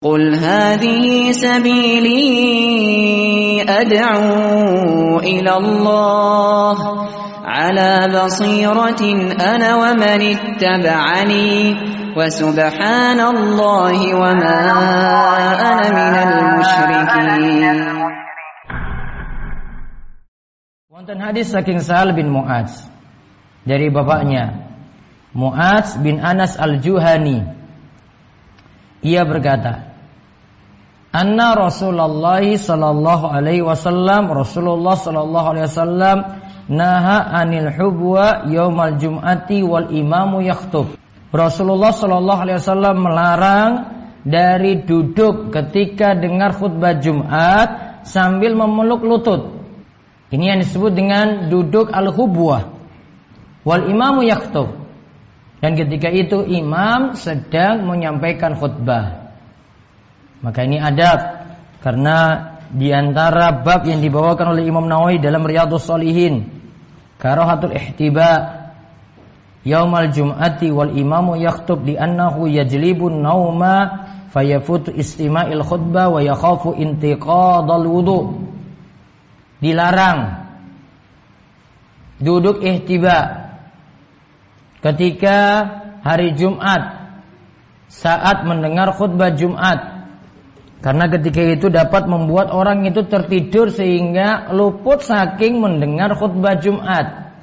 قل هذه سبيلي أدعو إلى الله على بصيرة أنا ومن اتبعني وسبحان الله وما أنا من المشركين Wonten hadis saking Sahal bin Mu'adz dari bapaknya Mu'adz bin Anas al-Juhani ia berkata Anna Rasulullah sallallahu alaihi wasallam Rasulullah sallallahu alaihi wasallam naha anil hubwa yaumal jum'ati wal imamu yakhtub Rasulullah sallallahu alaihi wasallam melarang dari duduk ketika dengar khutbah Jumat sambil memeluk lutut ini yang disebut dengan duduk al-hubwah. Wal imamu yaktub. Dan ketika itu imam sedang menyampaikan khutbah. Maka ini adab. Karena di antara bab yang dibawakan oleh Imam Nawawi dalam Riyadhus Shalihin karahatul ihtiba yaumal jum'ati wal imamu yaktub di annahu yajlibun nauma fayafutu istima'il khutbah wa yakhafu intiqadal wudu' dilarang duduk ihtiba ketika hari Jumat saat mendengar khutbah Jumat karena ketika itu dapat membuat orang itu tertidur sehingga luput saking mendengar khutbah Jumat.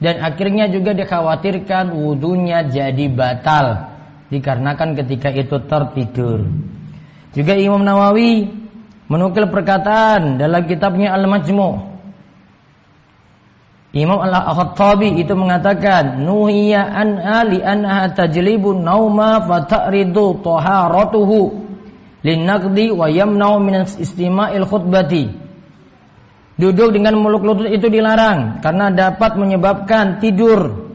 Dan akhirnya juga dikhawatirkan wudhunya jadi batal dikarenakan ketika itu tertidur. Juga Imam Nawawi menukil perkataan dalam kitabnya Al-Majmu' Imam Al-Khattabi itu mengatakan nuhiya an ali anha nauma fa ta'ridu linnaqdi wa yamna'u min istima'il khutbati Duduk dengan muluk lutut itu dilarang karena dapat menyebabkan tidur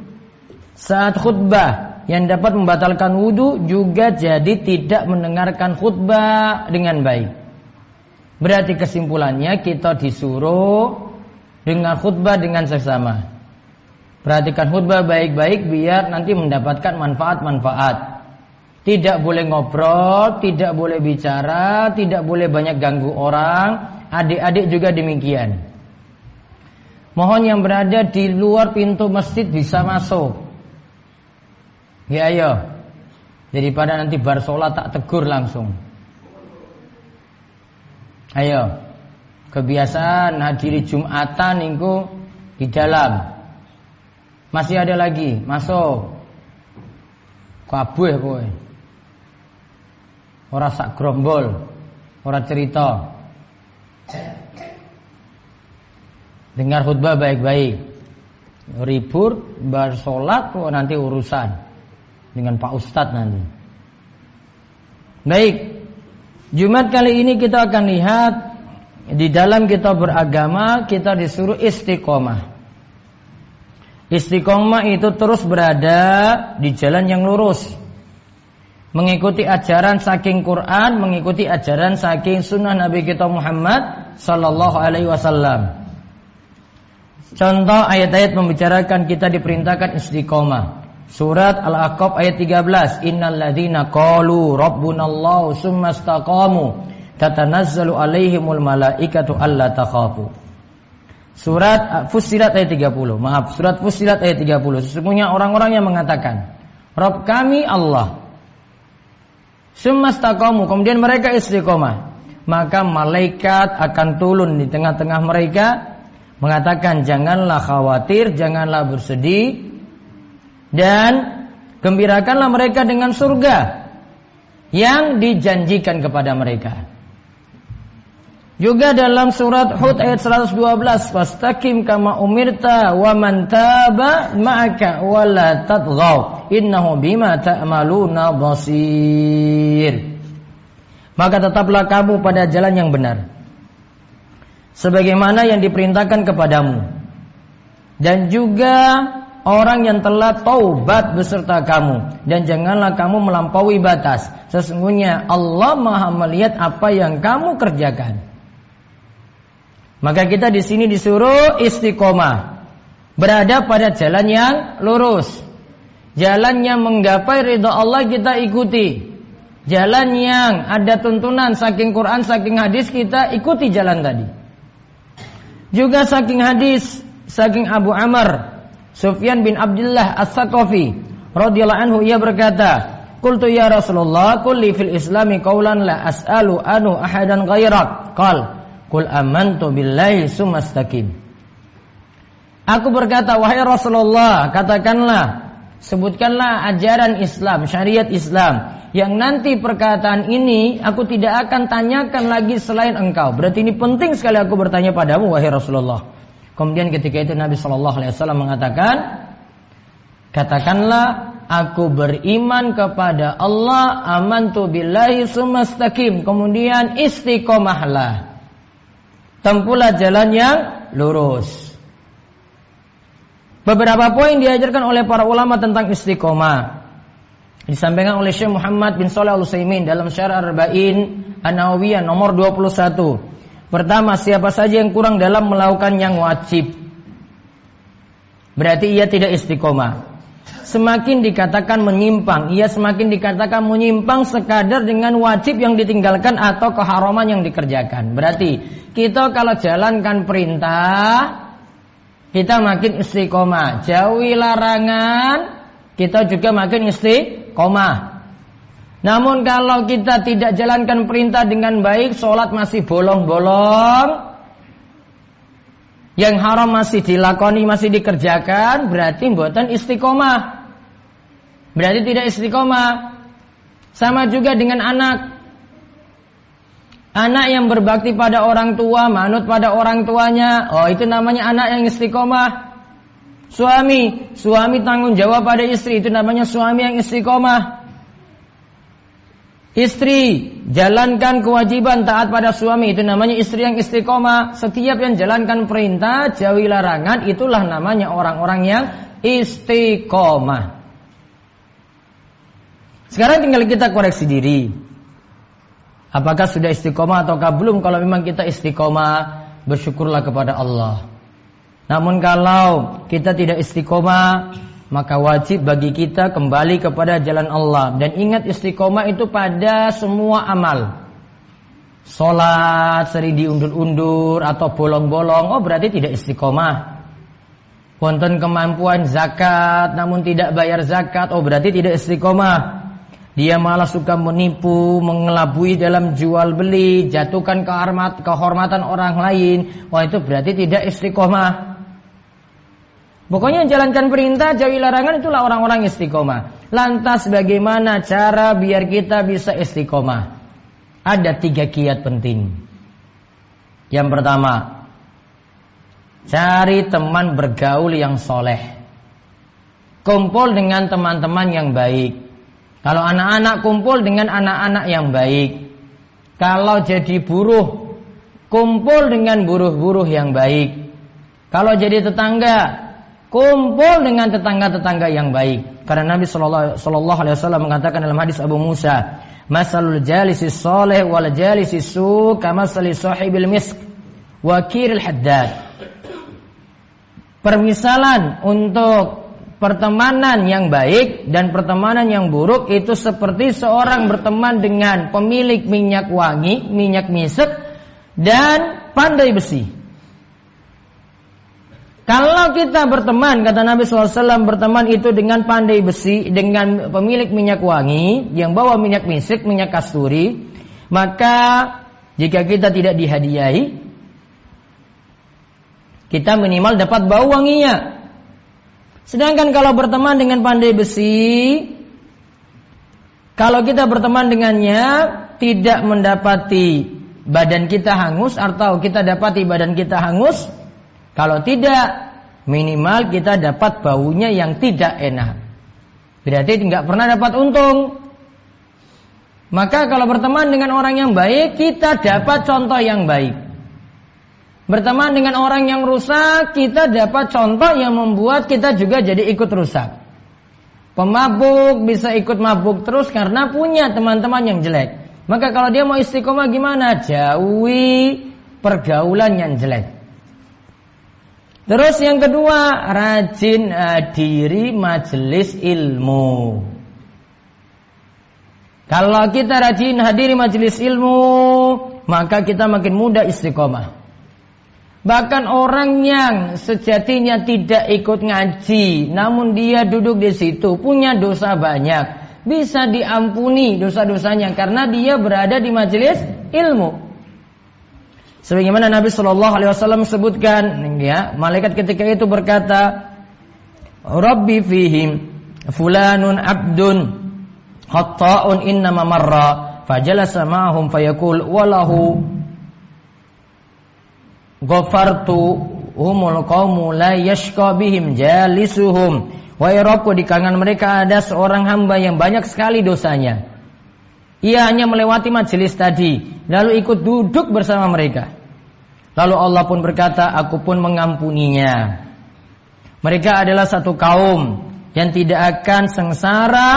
saat khutbah yang dapat membatalkan wudhu juga jadi tidak mendengarkan khutbah dengan baik. Berarti kesimpulannya kita disuruh dengan khutbah dengan sesama. Perhatikan khutbah baik-baik biar nanti mendapatkan manfaat-manfaat. Tidak boleh ngobrol, tidak boleh bicara, tidak boleh banyak ganggu orang. Adik-adik juga demikian. Mohon yang berada di luar pintu masjid bisa masuk. Ya ayo. Daripada nanti bar sholat tak tegur langsung. Ayo. Kebiasaan hadiri Jumatan itu di dalam. Masih ada lagi, masuk. Kabeh kowe. Ora sak grombol, ora cerita. Dengar khutbah baik-baik. Ribur, bar sholat, oh nanti urusan dengan Pak Ustadz nanti. Baik, Jumat kali ini kita akan lihat di dalam kita beragama kita disuruh istiqomah. Istiqomah itu terus berada di jalan yang lurus. Mengikuti ajaran saking Quran, mengikuti ajaran saking sunnah Nabi kita Muhammad sallallahu alaihi wasallam. Contoh ayat-ayat membicarakan kita diperintahkan istiqomah. Surat Al-Aqab ayat 13. Innal ladzina qalu rabbunallahu summa istaqamu tatanazzalu alaihimul malaikatu alla takhafu. Surat Fussilat ayat 30. Maaf, surat Fussilat ayat 30. Sesungguhnya orang-orang yang mengatakan, Rabb kami Allah. Summa istaqamu, kemudian mereka istiqomah. Maka malaikat akan turun di tengah-tengah mereka mengatakan janganlah khawatir, janganlah bersedih, dan gembirakanlah mereka dengan surga yang dijanjikan kepada mereka. Juga dalam surat Hud ayat 112, "Fastaqim kama umirta wa man taba ma'aka wa la tatghaw innahu bima ta'maluna basir." Maka tetaplah kamu pada jalan yang benar. Sebagaimana yang diperintahkan kepadamu. Dan juga orang yang telah taubat beserta kamu dan janganlah kamu melampaui batas. Sesungguhnya Allah Maha melihat apa yang kamu kerjakan. Maka kita di sini disuruh istiqomah, berada pada jalan yang lurus. Jalan yang menggapai ridha Allah kita ikuti. jalan yang ada tuntunan saking Quran, saking hadis kita ikuti jalan tadi. Juga saking hadis, saking Abu Amr, Sufyan bin Abdullah As-Saqafi radhiyallahu anhu ia berkata, "Qultu ya Rasulullah, kulli fil Islami qawlan la as'alu anu ahadan ghairak." Qal, "Qul amantu billahi sumastaqim." Aku berkata, "Wahai Rasulullah, katakanlah sebutkanlah ajaran Islam, syariat Islam yang nanti perkataan ini aku tidak akan tanyakan lagi selain engkau. Berarti ini penting sekali aku bertanya padamu wahai Rasulullah. Kemudian ketika itu Nabi Shallallahu Alaihi Wasallam mengatakan, katakanlah aku beriman kepada Allah amantu billahi sumastaqim kemudian istiqomahlah tempuhlah jalan yang lurus beberapa poin diajarkan oleh para ulama tentang istiqomah disampaikan oleh Syekh Muhammad bin Shalih Al Utsaimin dalam Syarah Arba'in An-Nawawiyah nomor 21. Pertama, siapa saja yang kurang dalam melakukan yang wajib berarti ia tidak istiqomah. Semakin dikatakan menyimpang, ia semakin dikatakan menyimpang sekadar dengan wajib yang ditinggalkan atau keharaman yang dikerjakan. Berarti kita kalau jalankan perintah kita makin istiqomah. Jauhi larangan, kita juga makin istiqomah. Namun kalau kita tidak jalankan perintah dengan baik, sholat masih bolong-bolong, yang haram masih dilakoni, masih dikerjakan, berarti buatan istiqomah. Berarti tidak istiqomah. Sama juga dengan anak. Anak yang berbakti pada orang tua, manut pada orang tuanya, oh itu namanya anak yang istiqomah. Suami, suami tanggung jawab pada istri itu namanya suami yang istiqomah. Istri jalankan kewajiban taat pada suami itu namanya istri yang istiqomah. Setiap yang jalankan perintah jauhi larangan itulah namanya orang-orang yang istiqomah. Sekarang tinggal kita koreksi diri. Apakah sudah istiqomah ataukah belum? Kalau memang kita istiqomah, bersyukurlah kepada Allah. Namun kalau kita tidak istiqomah, maka wajib bagi kita kembali kepada jalan Allah dan ingat istiqomah itu pada semua amal. Salat sering diundur-undur atau bolong-bolong, oh berarti tidak istiqomah. Wonten kemampuan zakat namun tidak bayar zakat, oh berarti tidak istiqomah. Dia malah suka menipu, mengelabui dalam jual beli, jatuhkan kehormatan orang lain. Wah itu berarti tidak istiqomah. Pokoknya jalankan perintah, jauhi larangan itulah orang-orang istiqomah. Lantas bagaimana cara biar kita bisa istiqomah? Ada tiga kiat penting. Yang pertama, cari teman bergaul yang soleh. Kumpul dengan teman-teman yang baik. Kalau anak-anak kumpul dengan anak-anak yang baik. Kalau jadi buruh, kumpul dengan buruh-buruh yang baik. Kalau jadi tetangga, kumpul dengan tetangga-tetangga yang baik. Karena Nabi Shallallahu Alaihi Wasallam mengatakan dalam hadis Abu Musa, Masalul jalisi soleh wal jalisi su kama sahibil misk wakiril haddad. Permisalan untuk pertemanan yang baik dan pertemanan yang buruk itu seperti seorang berteman dengan pemilik minyak wangi, minyak misek dan pandai besi. Kalau kita berteman, kata Nabi SAW, berteman itu dengan pandai besi, dengan pemilik minyak wangi, yang bawa minyak misik, minyak kasturi, maka jika kita tidak dihadiahi, kita minimal dapat bau wanginya. Sedangkan kalau berteman dengan pandai besi, kalau kita berteman dengannya, tidak mendapati badan kita hangus atau kita dapati badan kita hangus, kalau tidak, minimal kita dapat baunya yang tidak enak. Berarti tidak pernah dapat untung. Maka kalau berteman dengan orang yang baik, kita dapat contoh yang baik. Berteman dengan orang yang rusak, kita dapat contoh yang membuat kita juga jadi ikut rusak. Pemabuk bisa ikut mabuk terus karena punya teman-teman yang jelek. Maka kalau dia mau istiqomah gimana? Jauhi pergaulan yang jelek. Terus yang kedua, rajin hadiri majelis ilmu. Kalau kita rajin hadiri majelis ilmu, maka kita makin mudah istiqomah. Bahkan orang yang sejatinya tidak ikut ngaji, namun dia duduk di situ punya dosa banyak, bisa diampuni dosa-dosanya karena dia berada di majelis ilmu. Sebagaimana Nabi Shallallahu Alaihi Wasallam sebutkan, ya, malaikat ketika itu berkata, Rabbi fihim fulanun abdun khatta'un innama marra fajalasa ma'hum fayaqul walahu ghafartu humul qaumu la yashqa bihim jalisuhum. Wa Rabbu di kalangan mereka ada seorang hamba yang banyak sekali dosanya. Ia hanya melewati majelis tadi lalu ikut duduk bersama mereka. Lalu Allah pun berkata aku pun mengampuninya. Mereka adalah satu kaum yang tidak akan sengsara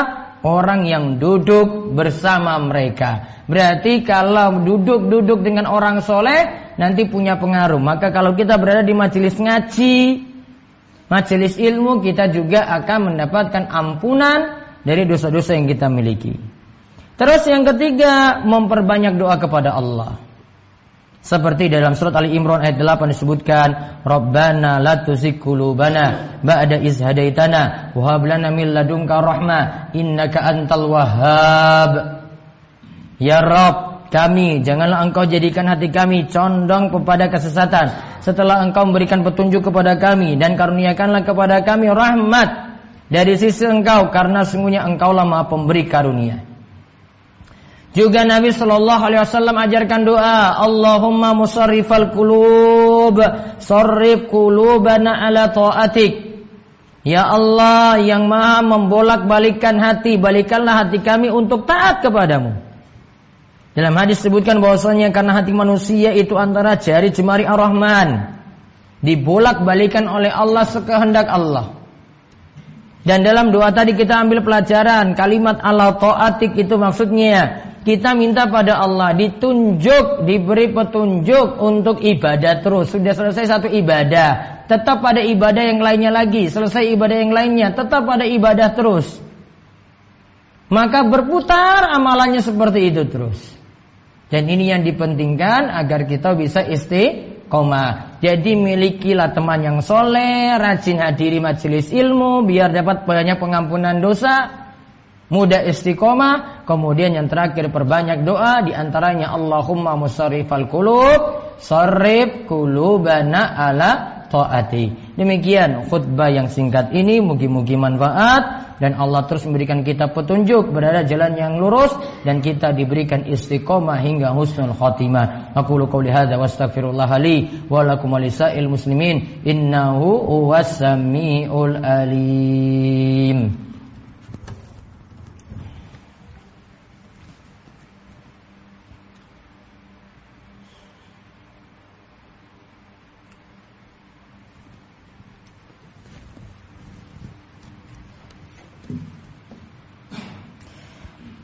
orang yang duduk bersama mereka. Berarti kalau duduk-duduk dengan orang soleh nanti punya pengaruh. Maka kalau kita berada di majelis ngaji, majelis ilmu kita juga akan mendapatkan ampunan dari dosa-dosa yang kita miliki. Terus yang ketiga memperbanyak doa kepada Allah. Seperti dalam surat Ali Imran ayat 8 disebutkan, "Rabbana la tuzigh qulubana ba'da iz hadaitana wa hab lana min ladunka rahmah innaka antal wahhab." Ya Rabb, kami janganlah Engkau jadikan hati kami condong kepada kesesatan setelah Engkau memberikan petunjuk kepada kami dan karuniakanlah kepada kami rahmat dari sisi Engkau karena sungguhnya Engkaulah Maha Pemberi karunia. Juga Nabi Shallallahu Alaihi Wasallam ajarkan doa, Allahumma musarrifal kulub, sarrif kulubana ala taatik. Ya Allah yang maha membolak balikan hati, balikanlah hati kami untuk taat kepadamu. Dalam hadis disebutkan bahwasanya karena hati manusia itu antara jari jemari ar-Rahman. Dibolak balikan oleh Allah sekehendak Allah. Dan dalam doa tadi kita ambil pelajaran kalimat Allah taatik itu maksudnya kita minta pada Allah ditunjuk, diberi petunjuk untuk ibadah terus. Sudah selesai satu ibadah, tetap pada ibadah yang lainnya lagi. Selesai ibadah yang lainnya, tetap pada ibadah terus. Maka berputar amalannya seperti itu terus. Dan ini yang dipentingkan agar kita bisa istiqomah. Jadi milikilah teman yang soleh, rajin hadiri majelis ilmu, biar dapat banyak pengampunan dosa, mudah istiqomah, kemudian yang terakhir perbanyak doa di antaranya Allahumma musarrifal qulub, sarrif qulubana ala taati. Demikian khutbah yang singkat ini mugi-mugi manfaat dan Allah terus memberikan kita petunjuk berada jalan yang lurus dan kita diberikan istiqomah hingga husnul khatimah. Aku qouli hadza wastaghfirullah li wa lakum muslimin innahu huwas samiul alim.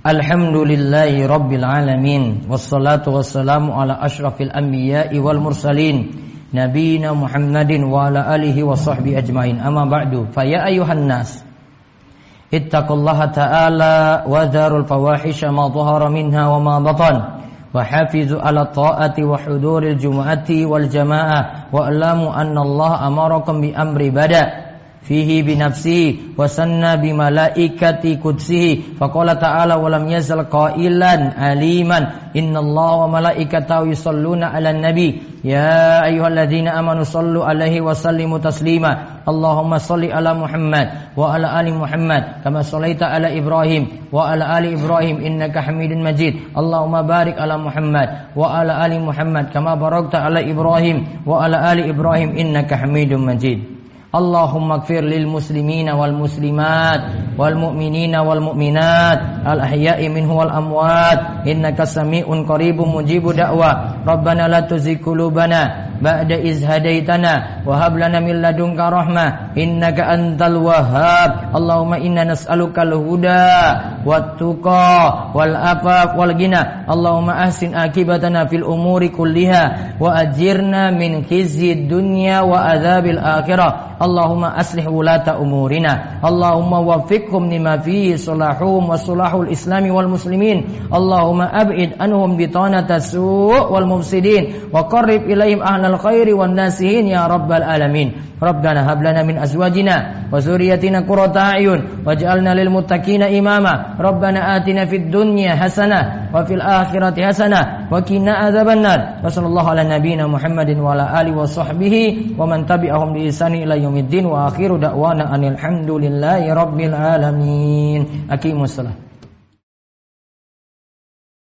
Alhamdulillahi Rabbil Alamin Wassalatu wassalamu ala ashrafil anbiya'i wal mursalin Nabiina Muhammadin wa ala alihi wa sahbihi ajmain Amma ba'du Faya ayuhan nas Ittaqullaha ta'ala Wa dharul fawahisha ma dhahara minha wa ma batan Wa hafizu ala ta'ati wa huduril jumu'ati wal jama'ah Wa alamu anna Allah amarakum bi amri bada' fihi bi nafsi wa sanna bi malaikati qudsihi faqala ta'ala wa lam yazal qailan aliman innallaha wa malaikatahu yusalluna 'alan nabi ya ayyuhalladzina amanu sallu 'alaihi wa sallimu taslima Allahumma salli ala Muhammad wa ala ali Muhammad kama sallaita ala Ibrahim wa ala ali Ibrahim innaka Hamidun Majid Allahumma barik ala Muhammad wa ala ali Muhammad kama barakta ala اللهم اغفر للمسلمين والمسلمات والمؤمنين والمؤمنات الأحياء منه والأموات إنك سميع قريب مجيب دعوة ربنا لا تزغ قلوبنا ba'da iz hadaitana wa hab lana min ladunka rahmah innaka antal wahhab. Allahumma inna nas'aluka al-huda wat tuqa wal afaq wal ghina Allahumma ahsin akibatana fil umuri kulliha wa ajirna min khizyi dunya wa adzabil akhirah. Allahumma aslih wulata umurina. Allahumma waffiqhum lima fihi salahum wa salahul islami wal muslimin. Allahumma ab'id anhum bitanata su' wal mufsidin. Wa qarrib ilaihim ahla الخير والناسين يا رب العالمين. ربنا هب لنا من أزواجنا وذريتنا قرة أعين واجعلنا للمتقين إماما. ربنا آتنا في الدنيا حسنة وفي الآخرة حسنة وقنا عذاب النار. وصلى الله على نبينا محمد وعلى آله وصحبه ومن تبعهم بإحسان إلى يوم الدين. وآخر دعوانا أن الحمد لله رب العالمين. أقيموا الصلاة.